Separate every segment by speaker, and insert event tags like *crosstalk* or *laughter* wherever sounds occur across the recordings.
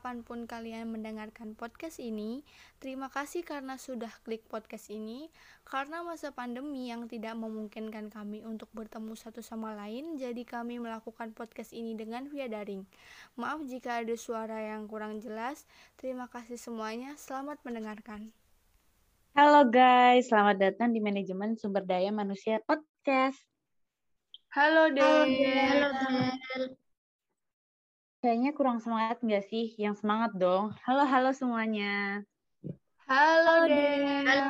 Speaker 1: kapan pun kalian mendengarkan podcast ini. Terima kasih karena sudah klik podcast ini. Karena masa pandemi yang tidak memungkinkan kami untuk bertemu satu sama lain, jadi kami melakukan podcast ini dengan via daring. Maaf jika ada suara yang kurang jelas. Terima kasih semuanya. Selamat mendengarkan.
Speaker 2: Halo guys, selamat datang di Manajemen Sumber Daya Manusia Podcast.
Speaker 1: Halo, Del.
Speaker 3: Halo, Del.
Speaker 2: Kayaknya kurang semangat nggak sih? Yang semangat dong. Halo, halo semuanya.
Speaker 1: Halo, Del.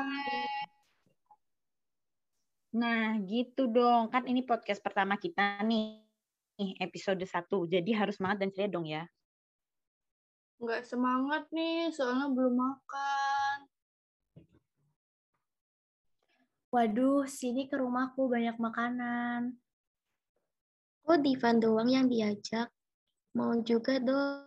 Speaker 2: Nah, gitu dong. Kan ini podcast pertama kita nih, episode 1. Jadi harus semangat dan ceria dong ya.
Speaker 1: Nggak semangat nih, soalnya belum makan.
Speaker 3: Waduh, sini ke rumahku banyak makanan.
Speaker 4: Kok Divan doang yang diajak? Mau juga dong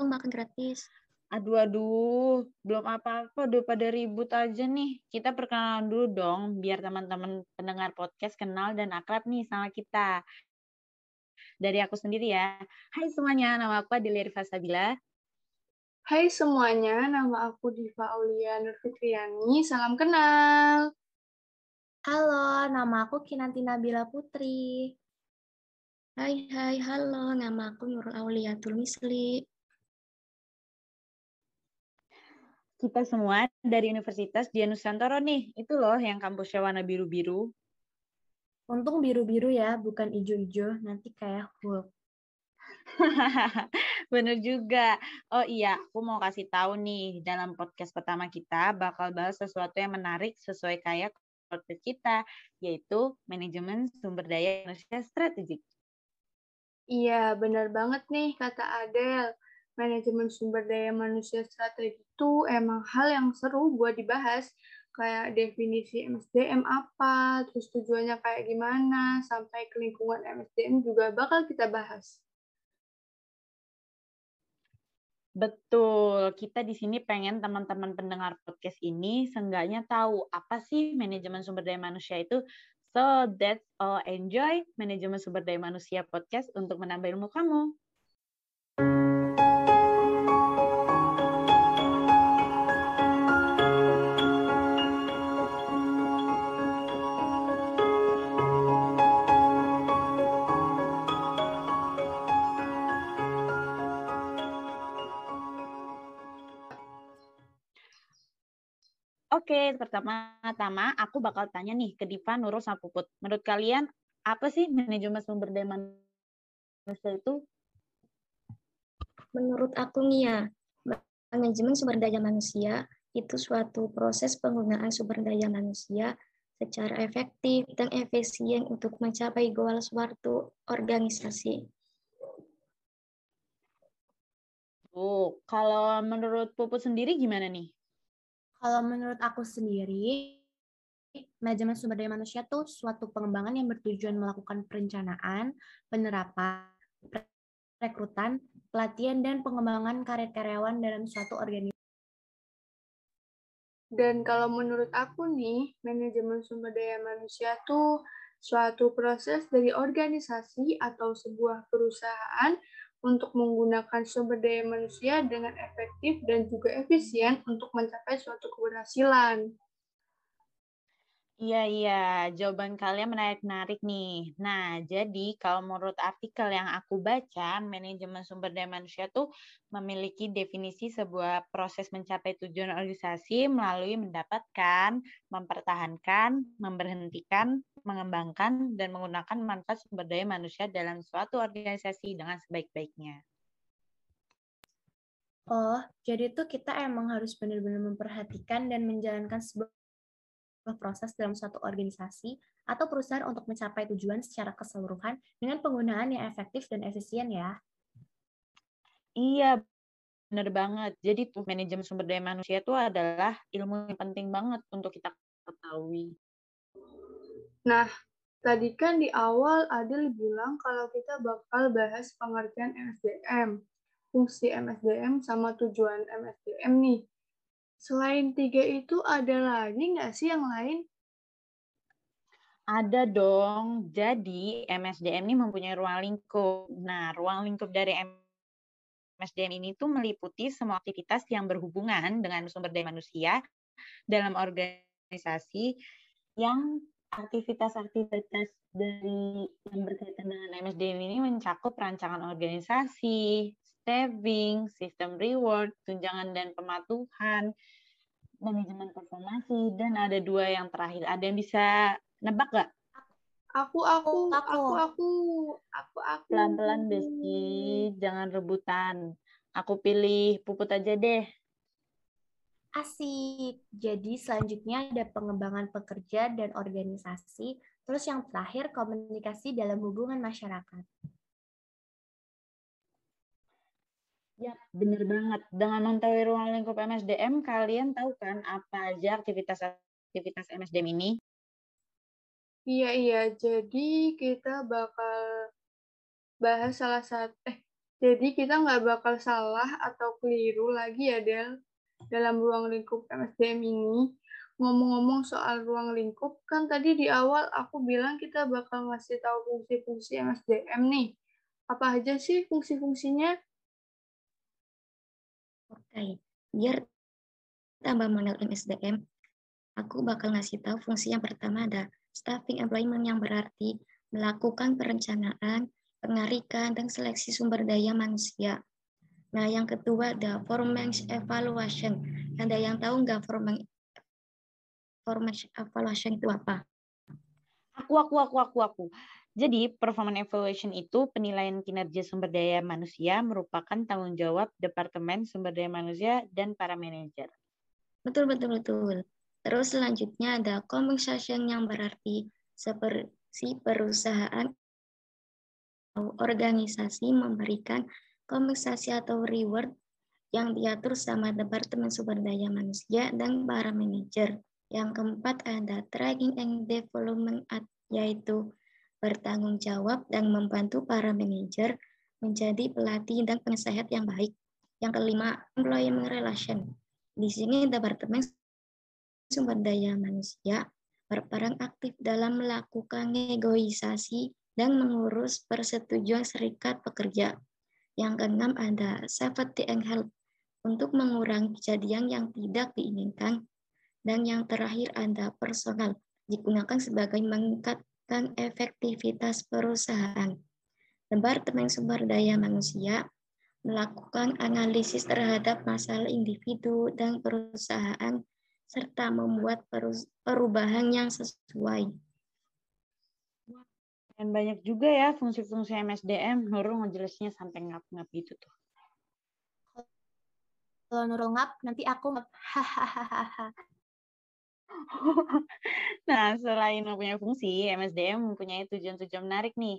Speaker 4: makan gratis.
Speaker 2: Aduh, aduh. Belum apa-apa, udah pada ribut aja nih. Kita perkenalan dulu dong, biar teman-teman pendengar podcast kenal dan akrab nih sama kita. Dari aku sendiri ya. Hai semuanya, nama aku Adelia Rifa Sabila.
Speaker 1: Hai semuanya, nama aku Diva Aulia Nurfitriani. Salam kenal.
Speaker 3: Halo, nama aku Kinanti Nabila Putri.
Speaker 4: Hai, hai, halo. Nama aku Nurul Auliatul Misli.
Speaker 2: Kita semua dari Universitas Dian Nusantara nih. Itu loh yang kampusnya warna biru-biru.
Speaker 3: Untung biru-biru ya, bukan ijo-ijo. Nanti kayak Hulk. *laughs*
Speaker 2: Bener juga. Oh iya, aku mau kasih tahu nih, dalam podcast pertama kita bakal bahas sesuatu yang menarik sesuai kayak podcast kita, yaitu manajemen sumber daya manusia strategik.
Speaker 1: Iya, benar banget nih kata Adel. Manajemen sumber daya manusia strategi itu emang hal yang seru buat dibahas. Kayak definisi MSDM apa, terus tujuannya kayak gimana, sampai ke lingkungan MSDM juga bakal kita bahas.
Speaker 2: Betul, kita di sini pengen teman-teman pendengar podcast ini seenggaknya tahu apa sih manajemen sumber daya manusia itu. So that's all enjoy manajemen sumber daya manusia podcast untuk menambah ilmu kamu. Oke, pertama-tama aku bakal tanya nih ke Diva, Nurul, sama Puput. Menurut kalian, apa sih manajemen sumber daya manusia itu?
Speaker 4: Menurut aku nih ya, manajemen sumber daya manusia itu suatu proses penggunaan sumber daya manusia secara efektif dan efisien untuk mencapai goal suatu organisasi.
Speaker 2: Oh, kalau menurut Puput sendiri gimana nih?
Speaker 3: Kalau menurut aku sendiri, manajemen sumber daya manusia itu suatu pengembangan yang bertujuan melakukan perencanaan, penerapan, rekrutan, pelatihan, dan pengembangan karir karyawan dalam suatu organisasi.
Speaker 1: Dan kalau menurut aku nih, manajemen sumber daya manusia itu suatu proses dari organisasi atau sebuah perusahaan untuk menggunakan sumber daya manusia dengan efektif dan juga efisien untuk mencapai suatu keberhasilan.
Speaker 2: Iya, iya. Jawaban kalian menarik-narik nih. Nah, jadi kalau menurut artikel yang aku baca, manajemen sumber daya manusia tuh memiliki definisi sebuah proses mencapai tujuan organisasi melalui mendapatkan, mempertahankan, memberhentikan, mengembangkan, dan menggunakan manfaat sumber daya manusia dalam suatu organisasi dengan sebaik-baiknya.
Speaker 3: Oh, jadi tuh kita emang harus benar-benar memperhatikan dan menjalankan sebuah proses dalam suatu organisasi atau perusahaan untuk mencapai tujuan secara keseluruhan dengan penggunaan yang efektif dan efisien ya.
Speaker 2: Iya, benar banget. Jadi tuh manajemen sumber daya manusia itu adalah ilmu yang penting banget untuk kita ketahui.
Speaker 1: Nah, tadi kan di awal Adil bilang kalau kita bakal bahas pengertian MSDM, fungsi MSDM sama tujuan MSDM nih. Selain tiga itu ada lagi nggak sih yang lain?
Speaker 2: Ada dong. Jadi MSDM ini mempunyai ruang lingkup. Nah, ruang lingkup dari MSDM ini tuh meliputi semua aktivitas yang berhubungan dengan sumber daya manusia dalam organisasi yang aktivitas-aktivitas dari yang berkaitan dengan MSDM ini mencakup rancangan organisasi, staffing, sistem reward, tunjangan dan pematuhan, manajemen performasi, dan ada dua yang terakhir. Ada yang bisa nebak nggak?
Speaker 1: Aku, aku, aku, aku, aku, aku, aku.
Speaker 2: Pelan-pelan, Besti. Jangan rebutan. Aku pilih Puput aja deh.
Speaker 3: Asik. Jadi selanjutnya ada pengembangan pekerja dan organisasi. Terus yang terakhir komunikasi dalam hubungan masyarakat.
Speaker 2: Ya, bener banget. Dengan mengetahui ruang lingkup MSDM, kalian tahu kan apa aja aktivitas-aktivitas MSDM ini?
Speaker 1: Iya, iya. Jadi kita bakal bahas salah satu, eh, jadi kita nggak bakal salah atau keliru lagi ya, Del dalam ruang lingkup MSDM ini. Ngomong-ngomong soal ruang lingkup, kan tadi di awal aku bilang kita bakal ngasih tahu fungsi-fungsi MSDM nih. Apa aja sih fungsi-fungsinya?
Speaker 4: Oke, biar tambah mengenal MSDM, aku bakal ngasih tahu fungsi yang pertama ada staffing employment yang berarti melakukan perencanaan, pengarikan, dan seleksi sumber daya manusia. Nah, yang kedua ada performance evaluation. Ada yang tahu nggak performance evaluation itu apa?
Speaker 2: Aku, aku, aku, aku, aku. Jadi, performance evaluation itu penilaian kinerja sumber daya manusia merupakan tanggung jawab Departemen Sumber Daya Manusia dan para manajer.
Speaker 4: Betul, betul, betul. Terus selanjutnya ada compensation yang berarti seperti perusahaan atau organisasi memberikan kompensasi atau reward yang diatur sama Departemen Sumber Daya Manusia dan para manajer. Yang keempat ada training and development yaitu bertanggung jawab dan membantu para manajer menjadi pelatih dan penasehat yang baik. Yang kelima, employment relation. Di sini Departemen Sumber Daya Manusia berperan aktif dalam melakukan negosiasi dan mengurus persetujuan serikat pekerja yang keenam ada safety and health untuk mengurangi kejadian yang tidak diinginkan. Dan yang terakhir ada personal digunakan sebagai meningkatkan efektivitas perusahaan. Departemen Sumber Daya Manusia melakukan analisis terhadap masalah individu dan perusahaan serta membuat perubahan yang sesuai.
Speaker 2: Dan banyak juga ya fungsi-fungsi MSDM. Nurul ngejelasnya sampai ngap-ngap gitu tuh.
Speaker 3: Kalau Nurul ngap, nanti aku ngap. *laughs* *laughs*
Speaker 2: nah, selain mempunyai fungsi, MSDM mempunyai tujuan-tujuan menarik nih.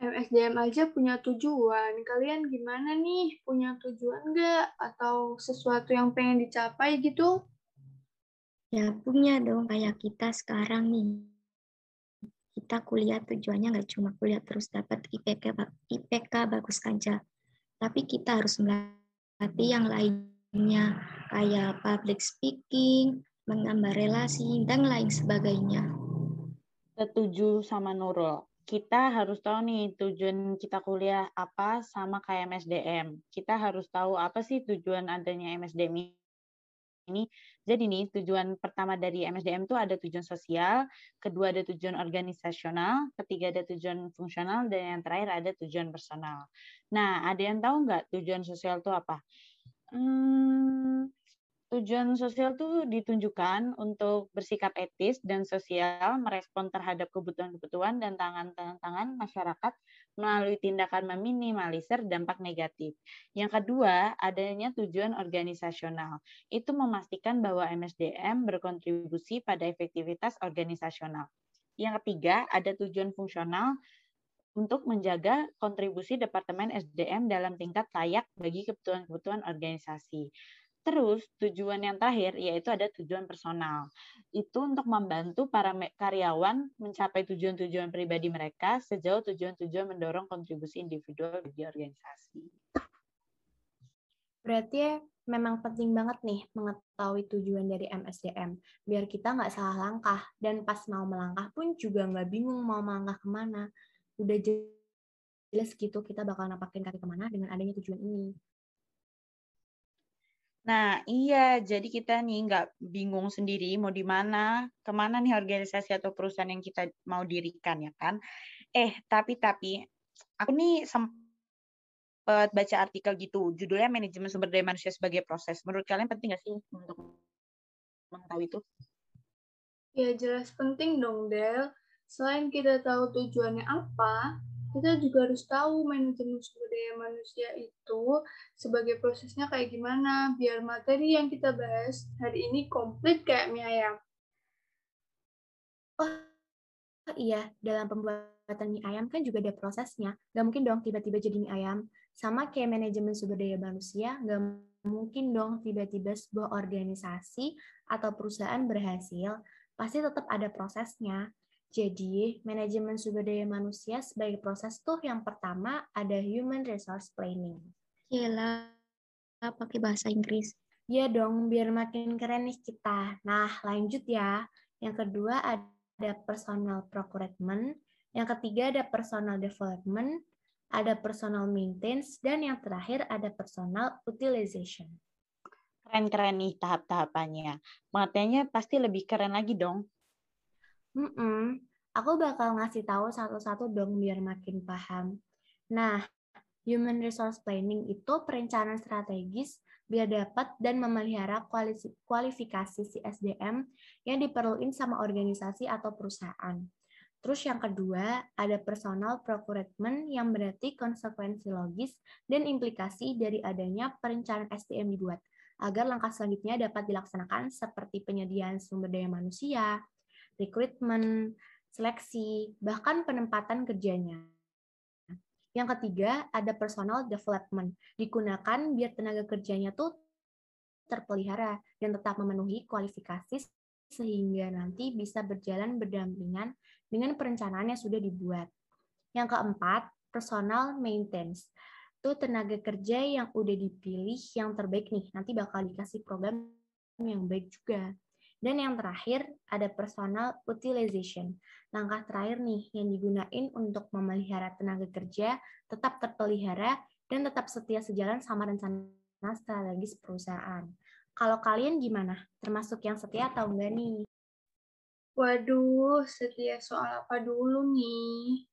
Speaker 1: MSDM aja punya tujuan. Kalian gimana nih? Punya tujuan nggak? Atau sesuatu yang pengen dicapai gitu?
Speaker 4: Ya punya dong, kayak kita sekarang nih kita kuliah tujuannya nggak cuma kuliah terus dapat IPK IPK bagus saja, tapi kita harus melatih yang lainnya kayak public speaking, menggambar relasi dan lain sebagainya.
Speaker 2: Setuju sama Nurul. Kita harus tahu nih tujuan kita kuliah apa sama kayak MSDM. Kita harus tahu apa sih tujuan adanya MSDM ini. Jadi nih tujuan pertama dari MSDM itu ada tujuan sosial, kedua ada tujuan organisasional, ketiga ada tujuan fungsional, dan yang terakhir ada tujuan personal. Nah, ada yang tahu nggak tujuan sosial itu apa? Hmm, Tujuan sosial itu ditunjukkan untuk bersikap etis dan sosial, merespon terhadap kebutuhan-kebutuhan dan tangan-tangan masyarakat melalui tindakan meminimalisir dampak negatif. Yang kedua, adanya tujuan organisasional. Itu memastikan bahwa MSDM berkontribusi pada efektivitas organisasional. Yang ketiga, ada tujuan fungsional untuk menjaga kontribusi Departemen SDM dalam tingkat layak bagi kebutuhan-kebutuhan organisasi. Terus tujuan yang terakhir yaitu ada tujuan personal. Itu untuk membantu para karyawan mencapai tujuan-tujuan pribadi mereka sejauh tujuan-tujuan mendorong kontribusi individual bagi organisasi.
Speaker 3: Berarti ya memang penting banget nih mengetahui tujuan dari MSDM, biar kita nggak salah langkah, dan pas mau melangkah pun juga nggak bingung mau melangkah ke mana. Udah jelas gitu kita bakal napakin kaki ke mana dengan adanya tujuan ini.
Speaker 2: Nah, iya. Jadi kita nih nggak bingung sendiri mau di mana, ke mana nih organisasi atau perusahaan yang kita mau dirikan, ya kan? Eh, tapi tapi aku nih sempat baca artikel gitu, judulnya Manajemen Sumber Daya Manusia sebagai Proses. Menurut kalian penting nggak sih untuk mengetahui itu?
Speaker 1: Ya, jelas penting dong, Del. Selain kita tahu tujuannya apa, kita juga harus tahu manajemen sumber daya manusia itu sebagai prosesnya kayak gimana biar materi yang kita bahas hari ini komplit kayak mie ayam.
Speaker 3: Oh iya, dalam pembuatan mie ayam kan juga ada prosesnya. Gak mungkin dong tiba-tiba jadi mie ayam. Sama kayak manajemen sumber daya manusia, gak mungkin dong tiba-tiba sebuah organisasi atau perusahaan berhasil. Pasti tetap ada prosesnya. Jadi, manajemen sumber daya manusia sebagai proses tuh yang pertama ada human resource planning.
Speaker 4: Gila, pakai bahasa Inggris.
Speaker 3: Iya dong, biar makin keren nih kita. Nah, lanjut ya. Yang kedua ada personal procurement, yang ketiga ada personal development, ada personal maintenance, dan yang terakhir ada personal utilization.
Speaker 2: Keren-keren nih tahap-tahapannya. Materinya pasti lebih keren lagi dong.
Speaker 3: Mm -mm. Aku bakal ngasih tahu satu-satu dong biar makin paham. Nah, Human Resource Planning itu perencanaan strategis biar dapat dan memelihara kualifikasi si SDM yang diperluin sama organisasi atau perusahaan. Terus yang kedua, ada personal procurement yang berarti konsekuensi logis dan implikasi dari adanya perencanaan SDM dibuat, agar langkah selanjutnya dapat dilaksanakan seperti penyediaan sumber daya manusia, rekrutmen, seleksi, bahkan penempatan kerjanya. Yang ketiga, ada personal development. Digunakan biar tenaga kerjanya tuh terpelihara dan tetap memenuhi kualifikasi sehingga nanti bisa berjalan berdampingan dengan perencanaan yang sudah dibuat. Yang keempat, personal maintenance. Itu tenaga kerja yang udah dipilih yang terbaik nih, nanti bakal dikasih program yang baik juga. Dan yang terakhir, ada personal utilization. Langkah terakhir nih yang digunain untuk memelihara tenaga kerja tetap terpelihara dan tetap setia sejalan sama rencana strategis perusahaan. Kalau kalian gimana? Termasuk yang setia atau enggak nih?
Speaker 1: Waduh, setia soal apa dulu nih?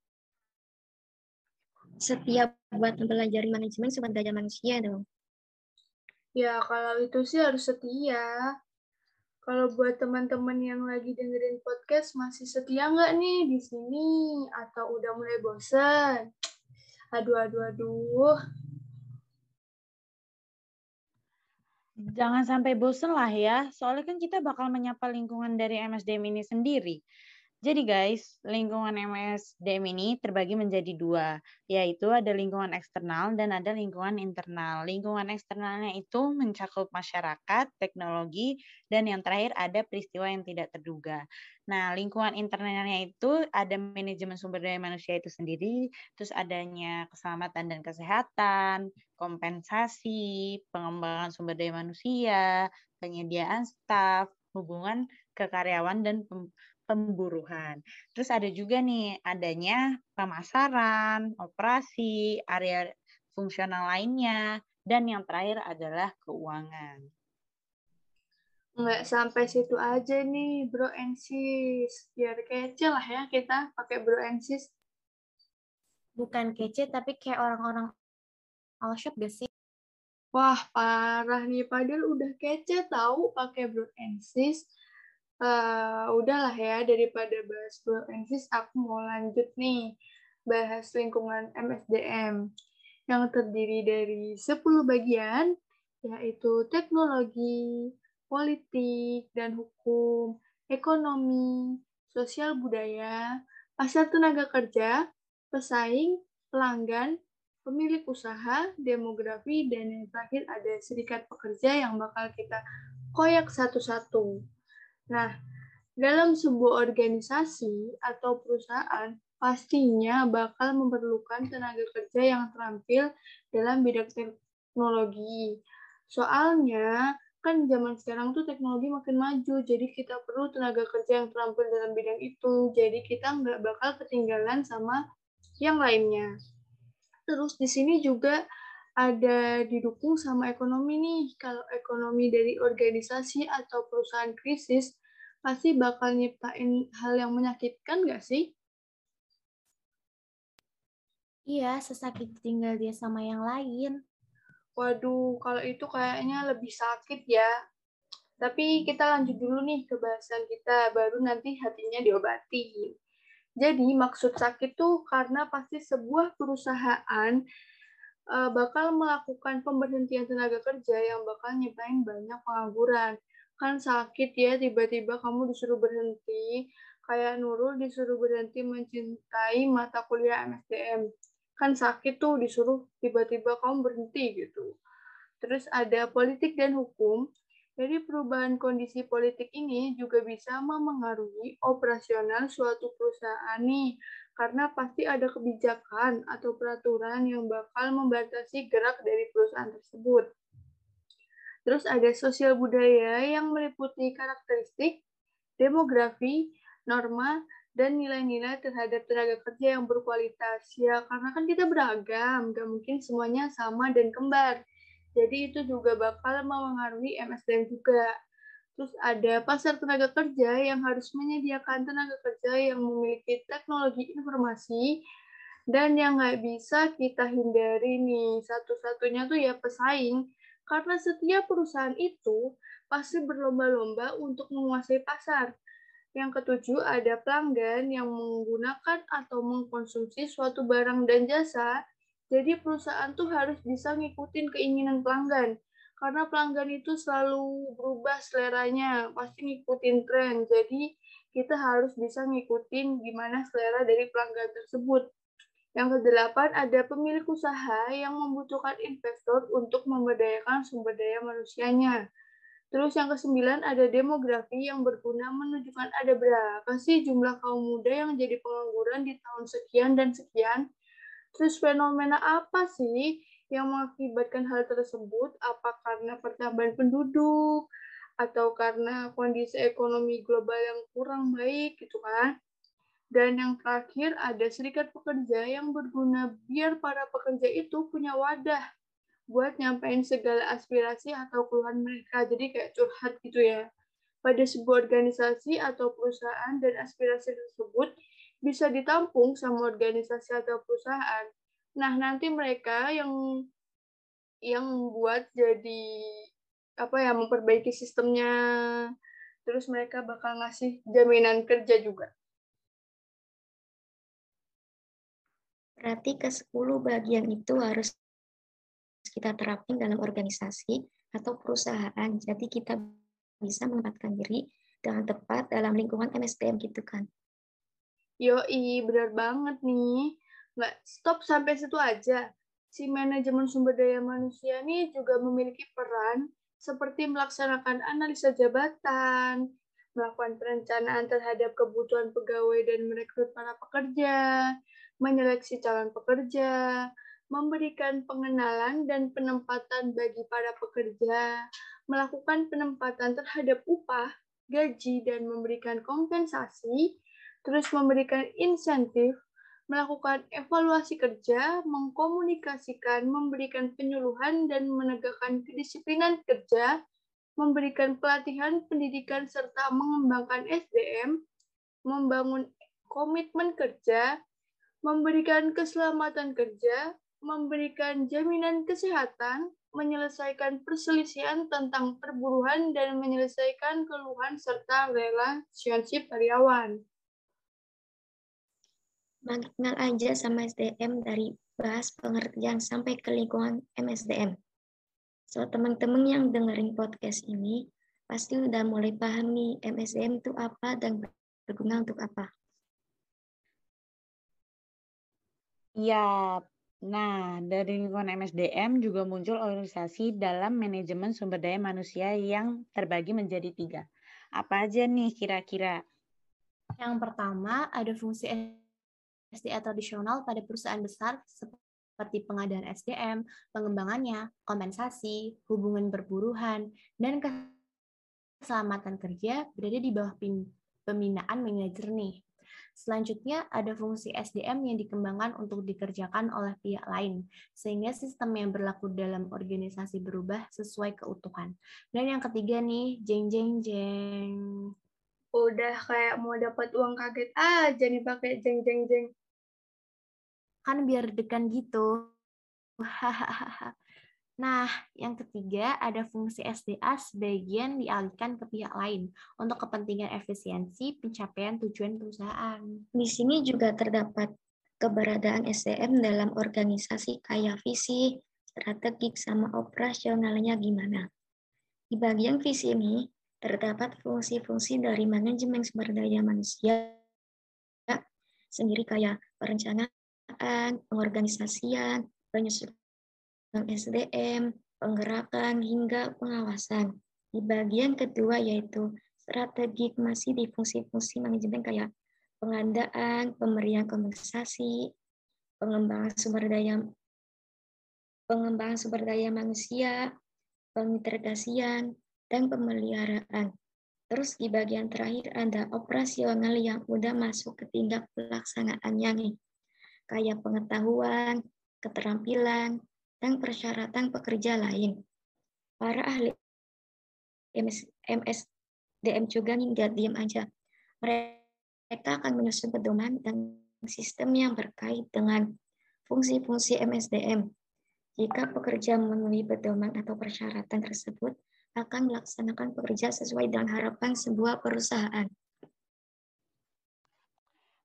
Speaker 4: Setia buat mempelajari manajemen sumber daya manusia dong.
Speaker 1: Ya, kalau itu sih harus setia. Kalau buat teman-teman yang lagi dengerin podcast, masih setia nggak nih di sini? Atau udah mulai bosan? Aduh, aduh, aduh.
Speaker 2: Jangan sampai bosen lah ya, soalnya kan kita bakal menyapa lingkungan dari MSDM ini sendiri. Jadi guys, lingkungan MSDM ini terbagi menjadi dua, yaitu ada lingkungan eksternal dan ada lingkungan internal. Lingkungan eksternalnya itu mencakup masyarakat, teknologi, dan yang terakhir ada peristiwa yang tidak terduga. Nah, lingkungan internalnya itu ada manajemen sumber daya manusia itu sendiri, terus adanya keselamatan dan kesehatan, kompensasi, pengembangan sumber daya manusia, penyediaan staf, hubungan kekaryawan dan pemburuhan. Terus ada juga nih adanya pemasaran, operasi, area fungsional lainnya, dan yang terakhir adalah keuangan.
Speaker 1: Nggak sampai situ aja nih, bro and sis. Biar kece lah ya kita pakai bro and sis.
Speaker 3: Bukan kece, tapi kayak orang-orang all shop gak sih?
Speaker 1: Wah, parah nih. Padahal udah kece tahu pakai bro and sis uh, udahlah ya daripada bahas Ensis aku mau lanjut nih bahas lingkungan MSDM yang terdiri dari 10 bagian yaitu teknologi, politik dan hukum, ekonomi, sosial budaya, pasar tenaga kerja, pesaing, pelanggan, pemilik usaha, demografi, dan yang terakhir ada serikat pekerja yang bakal kita koyak satu-satu. Nah, dalam sebuah organisasi atau perusahaan, pastinya bakal memerlukan tenaga kerja yang terampil dalam bidang teknologi. Soalnya kan zaman sekarang tuh teknologi makin maju, jadi kita perlu tenaga kerja yang terampil dalam bidang itu. Jadi kita nggak bakal ketinggalan sama yang lainnya. Terus di sini juga ada didukung sama ekonomi nih. Kalau ekonomi dari organisasi atau perusahaan krisis, pasti bakal nyiptain hal yang menyakitkan nggak sih?
Speaker 3: Iya, sesakit tinggal dia sama yang lain.
Speaker 1: Waduh, kalau itu kayaknya lebih sakit ya. Tapi kita lanjut dulu nih ke bahasan kita, baru nanti hatinya diobati. Jadi maksud sakit tuh karena pasti sebuah perusahaan uh, bakal melakukan pemberhentian tenaga kerja yang bakal nyiptain banyak pengangguran. Kan sakit ya tiba-tiba kamu disuruh berhenti, kayak Nurul disuruh berhenti mencintai mata kuliah MSDM kan sakit tuh disuruh tiba-tiba kamu berhenti gitu. Terus ada politik dan hukum. Jadi perubahan kondisi politik ini juga bisa memengaruhi operasional suatu perusahaan nih, karena pasti ada kebijakan atau peraturan yang bakal membatasi gerak dari perusahaan tersebut. Terus ada sosial budaya yang meliputi karakteristik, demografi, norma, dan nilai-nilai terhadap tenaga kerja yang berkualitas. Ya, karena kan kita beragam, nggak mungkin semuanya sama dan kembar. Jadi itu juga bakal mempengaruhi MSDM juga. Terus ada pasar tenaga kerja yang harus menyediakan tenaga kerja yang memiliki teknologi informasi dan yang nggak bisa kita hindari nih. Satu-satunya tuh ya pesaing, karena setiap perusahaan itu pasti berlomba-lomba untuk menguasai pasar. Yang ketujuh, ada pelanggan yang menggunakan atau mengkonsumsi suatu barang dan jasa. Jadi perusahaan tuh harus bisa ngikutin keinginan pelanggan. Karena pelanggan itu selalu berubah seleranya, pasti ngikutin tren. Jadi kita harus bisa ngikutin gimana selera dari pelanggan tersebut. Yang kedelapan, ada pemilik usaha yang membutuhkan investor untuk memberdayakan sumber daya manusianya. Terus yang kesembilan ada demografi yang berguna menunjukkan ada berapa sih jumlah kaum muda yang jadi pengangguran di tahun sekian dan sekian. Terus fenomena apa sih yang mengakibatkan hal tersebut? Apa karena pertambahan penduduk atau karena kondisi ekonomi global yang kurang baik gitu kan? Dan yang terakhir ada serikat pekerja yang berguna biar para pekerja itu punya wadah buat nyampein segala aspirasi atau keluhan mereka. Jadi kayak curhat gitu ya. Pada sebuah organisasi atau perusahaan dan aspirasi tersebut bisa ditampung sama organisasi atau perusahaan. Nah, nanti mereka yang yang buat jadi apa ya memperbaiki sistemnya terus mereka bakal ngasih jaminan kerja juga.
Speaker 4: Berarti ke 10 bagian itu harus kita terapin dalam organisasi atau perusahaan. Jadi kita bisa menempatkan diri dengan tepat dalam lingkungan MSDM gitu kan.
Speaker 1: Yoi, benar banget nih. Nggak stop sampai situ aja. Si manajemen sumber daya manusia ini juga memiliki peran seperti melaksanakan analisa jabatan, melakukan perencanaan terhadap kebutuhan pegawai dan merekrut para pekerja, menyeleksi calon pekerja, memberikan pengenalan dan penempatan bagi para pekerja, melakukan penempatan terhadap upah, gaji, dan memberikan kompensasi, terus memberikan insentif, melakukan evaluasi kerja, mengkomunikasikan, memberikan penyuluhan, dan menegakkan kedisiplinan kerja, memberikan pelatihan, pendidikan, serta mengembangkan SDM, membangun komitmen kerja, memberikan keselamatan kerja, memberikan jaminan kesehatan, menyelesaikan perselisihan tentang perburuhan, dan menyelesaikan keluhan serta relationship karyawan.
Speaker 4: Mengenal aja sama SDM dari bahas pengertian sampai ke lingkungan MSDM. So, teman-teman yang dengerin podcast ini, pasti udah mulai paham nih MSDM itu apa dan berguna untuk apa.
Speaker 2: Iya, Nah, dari lingkungan MSDM juga muncul organisasi dalam manajemen sumber daya manusia yang terbagi menjadi tiga. Apa aja nih kira-kira?
Speaker 3: Yang pertama, ada fungsi SDA tradisional pada perusahaan besar seperti pengadaan SDM, pengembangannya, kompensasi, hubungan perburuhan, dan keselamatan kerja berada di bawah pembinaan manajer nih. Selanjutnya, ada fungsi SDM yang dikembangkan untuk dikerjakan oleh pihak lain, sehingga sistem yang berlaku dalam organisasi berubah sesuai keutuhan. Dan yang ketiga nih, jeng jeng jeng.
Speaker 1: Udah kayak mau dapat uang kaget aja nih pakai jeng jeng jeng
Speaker 3: kan biar degan gitu. *laughs* Nah, yang ketiga ada fungsi SDA sebagian dialihkan ke pihak lain untuk kepentingan efisiensi pencapaian tujuan perusahaan.
Speaker 4: Di sini juga terdapat keberadaan SDM dalam organisasi kayak visi, strategik, sama operasionalnya gimana. Di bagian visi ini terdapat fungsi-fungsi dari manajemen sumber daya manusia sendiri kayak perencanaan, pengorganisasian, penyusunan SDM, penggerakan, hingga pengawasan. Di bagian kedua yaitu strategik masih di fungsi-fungsi manajemen kayak pengadaan, pemberian kompensasi, pengembangan sumber daya pengembangan sumber daya manusia, pengintegrasian, dan pemeliharaan. Terus di bagian terakhir ada operasional yang udah masuk ke tingkat pelaksanaannya nih kayak pengetahuan, keterampilan, dan persyaratan pekerja lain. Para ahli MS, MSDM juga nggak diam aja. Mereka akan menyusun pedoman dan sistem yang berkait dengan fungsi-fungsi MSDM. Jika pekerja memenuhi pedoman atau persyaratan tersebut, akan melaksanakan pekerja sesuai dengan harapan sebuah perusahaan.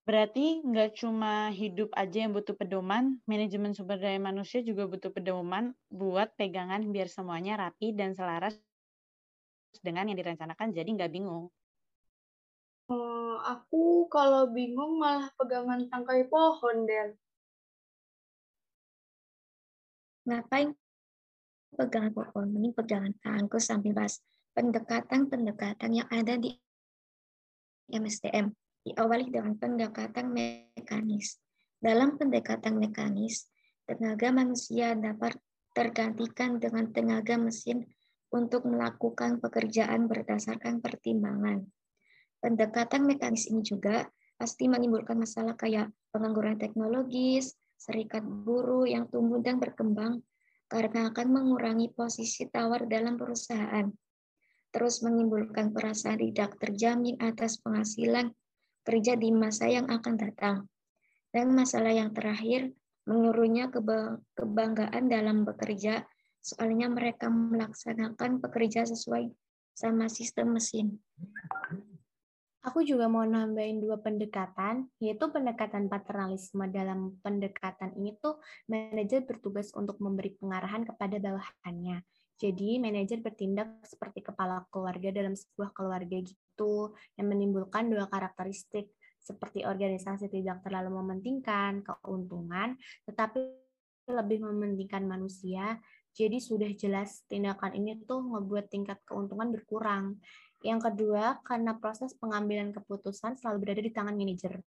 Speaker 2: Berarti nggak cuma hidup aja yang butuh pedoman, manajemen sumber daya manusia juga butuh pedoman buat pegangan biar semuanya rapi dan selaras dengan yang direncanakan, jadi nggak bingung.
Speaker 1: Uh, aku kalau bingung malah pegangan tangkai pohon, Del.
Speaker 4: Ngapain pegangan pohon? Mending pegangan tangku sambil bahas pendekatan-pendekatan yang ada di MSDM diawali dengan pendekatan mekanis. Dalam pendekatan mekanis, tenaga manusia dapat tergantikan dengan tenaga mesin untuk melakukan pekerjaan berdasarkan pertimbangan. Pendekatan mekanis ini juga pasti menimbulkan masalah kayak pengangguran teknologis, serikat buruh yang tumbuh dan berkembang karena akan mengurangi posisi tawar dalam perusahaan. Terus menimbulkan perasaan tidak terjamin atas penghasilan kerja di masa yang akan datang. Dan masalah yang terakhir, menguruhnya kebanggaan dalam bekerja, soalnya mereka melaksanakan pekerja sesuai sama sistem mesin.
Speaker 3: Aku juga mau nambahin dua pendekatan, yaitu pendekatan paternalisme. Dalam pendekatan ini tuh manajer bertugas untuk memberi pengarahan kepada bawahannya. Jadi manajer bertindak seperti kepala keluarga dalam sebuah keluarga gitu itu yang menimbulkan dua karakteristik seperti organisasi tidak terlalu mementingkan keuntungan, tetapi lebih mementingkan manusia. Jadi sudah jelas tindakan ini tuh ngebuat tingkat keuntungan berkurang. Yang kedua, karena proses pengambilan keputusan selalu berada di tangan manajer.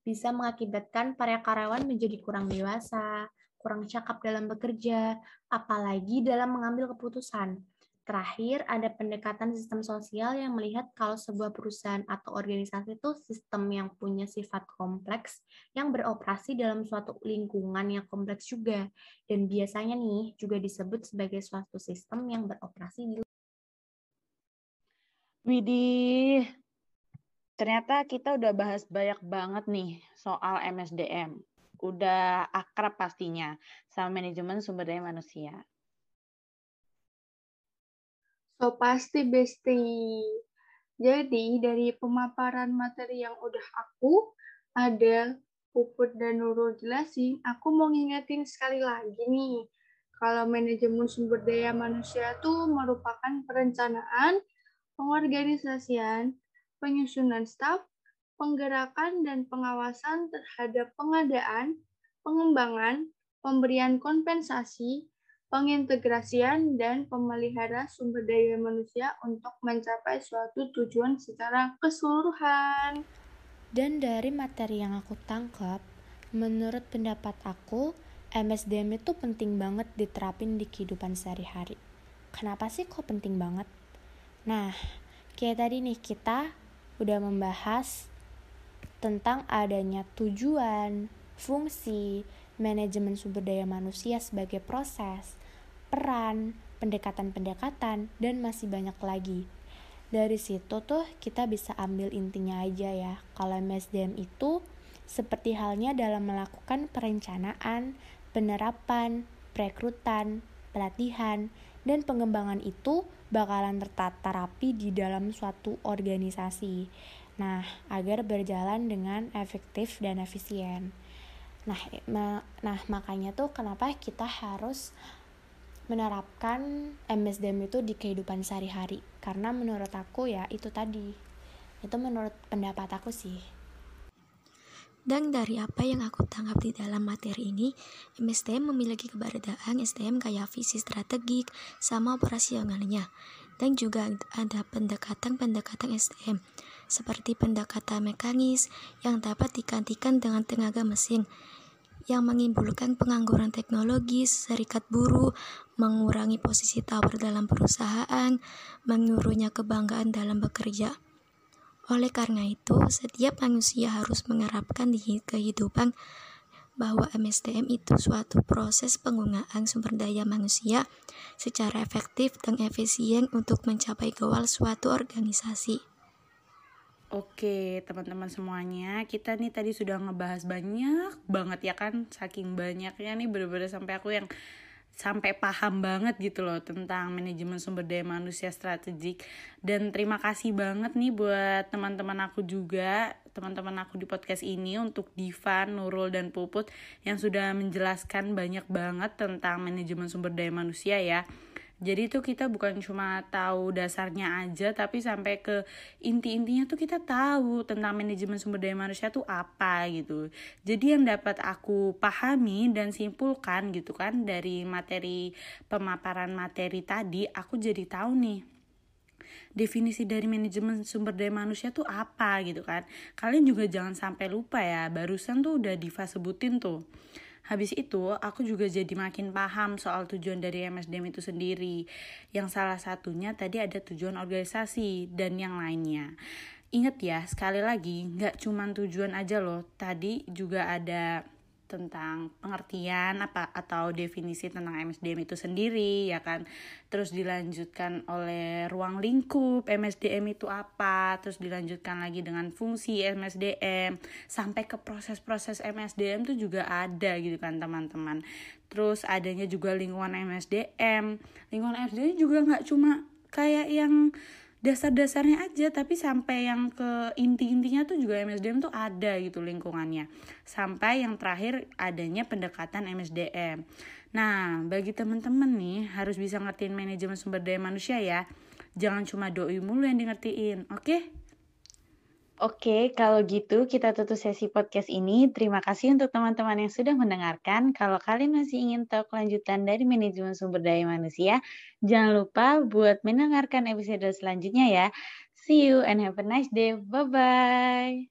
Speaker 3: Bisa mengakibatkan para karyawan menjadi kurang dewasa, kurang cakap dalam bekerja, apalagi dalam mengambil keputusan. Terakhir, ada pendekatan sistem sosial yang melihat kalau sebuah perusahaan atau organisasi itu sistem yang punya sifat kompleks yang beroperasi dalam suatu lingkungan yang kompleks juga. Dan biasanya nih juga disebut sebagai suatu sistem yang beroperasi di
Speaker 2: Widih, ternyata kita udah bahas banyak banget nih soal MSDM. Udah akrab pastinya sama manajemen sumber daya manusia.
Speaker 1: So pasti besti. Jadi dari pemaparan materi yang udah aku, ada Puput dan Nurul jelasin, aku mau ngingetin sekali lagi nih, kalau manajemen sumber daya manusia itu merupakan perencanaan, pengorganisasian, penyusunan staf, penggerakan dan pengawasan terhadap pengadaan, pengembangan, pemberian kompensasi, pengintegrasian dan pemelihara sumber daya manusia untuk mencapai suatu tujuan secara keseluruhan.
Speaker 3: Dan dari materi yang aku tangkap, menurut pendapat aku,
Speaker 5: MSDM itu penting banget diterapin di kehidupan sehari-hari. Kenapa sih kok penting banget? Nah, kayak tadi nih kita udah membahas tentang adanya tujuan, fungsi, manajemen sumber daya manusia sebagai proses, peran, pendekatan-pendekatan, dan masih banyak lagi. Dari situ tuh kita bisa ambil intinya aja ya, kalau MSDM itu seperti halnya dalam melakukan perencanaan, penerapan, perekrutan, pelatihan, dan pengembangan itu bakalan tertata rapi di dalam suatu organisasi. Nah, agar berjalan dengan efektif dan efisien. Nah, ma nah makanya tuh kenapa kita harus menerapkan MSDM itu di kehidupan sehari-hari. Karena menurut aku ya itu tadi. Itu menurut pendapat aku sih.
Speaker 6: Dan dari apa yang aku tangkap di dalam materi ini, MSTM memiliki keberadaan STM kayak visi strategik sama operasionalnya. Dan juga ada pendekatan-pendekatan STM, seperti pendekatan mekanis yang dapat digantikan dengan tenaga mesin, yang menimbulkan pengangguran teknologis, serikat buruh, mengurangi posisi tawar dalam perusahaan, menguruhnya kebanggaan dalam bekerja. Oleh karena itu, setiap manusia harus mengerapkan di kehidupan bahwa MSDM itu suatu proses penggunaan sumber daya manusia secara efektif dan efisien untuk mencapai goal suatu organisasi.
Speaker 2: Oke, teman-teman semuanya, kita nih tadi sudah ngebahas banyak banget ya kan, saking banyaknya nih bener-bener sampai aku yang sampai paham banget gitu loh tentang manajemen sumber daya manusia strategik. Dan terima kasih banget nih buat teman-teman aku juga teman-teman aku di podcast ini untuk Diva, Nurul dan Puput yang sudah menjelaskan banyak banget tentang manajemen sumber daya manusia ya jadi tuh kita bukan cuma tahu dasarnya aja tapi sampai ke inti-intinya tuh kita tahu tentang manajemen sumber daya manusia tuh apa gitu. Jadi yang dapat aku pahami dan simpulkan gitu kan dari materi pemaparan materi tadi aku jadi tahu nih definisi dari manajemen sumber daya manusia tuh apa gitu kan. Kalian juga jangan sampai lupa ya, barusan tuh udah Diva sebutin tuh Habis itu, aku juga jadi makin paham soal tujuan dari MSDM itu sendiri. Yang salah satunya tadi ada tujuan organisasi dan yang lainnya. Ingat ya, sekali lagi, nggak cuma tujuan aja loh. Tadi juga ada tentang pengertian apa atau definisi tentang MSDM itu sendiri ya kan? Terus dilanjutkan oleh ruang lingkup MSDM itu apa? Terus dilanjutkan lagi dengan fungsi MSDM sampai ke proses-proses MSDM itu juga ada gitu kan teman-teman. Terus adanya juga lingkungan MSDM lingkungan MSDM juga nggak cuma kayak yang dasar-dasarnya aja tapi sampai yang ke inti-intinya tuh juga MSDM tuh ada gitu lingkungannya. Sampai yang terakhir adanya pendekatan MSDM nah bagi teman-teman nih harus bisa ngertiin manajemen sumber daya manusia ya. Jangan cuma doi mulu yang di ngertiin oke? okay?
Speaker 5: Oke, kalau gitu kita tutup sesi podcast ini. Terima kasih untuk teman-teman yang sudah mendengarkan. Kalau kalian masih ingin tahu kelanjutan dari manajemen sumber daya manusia, jangan lupa buat mendengarkan episode selanjutnya ya. See you and have a nice day. Bye-bye.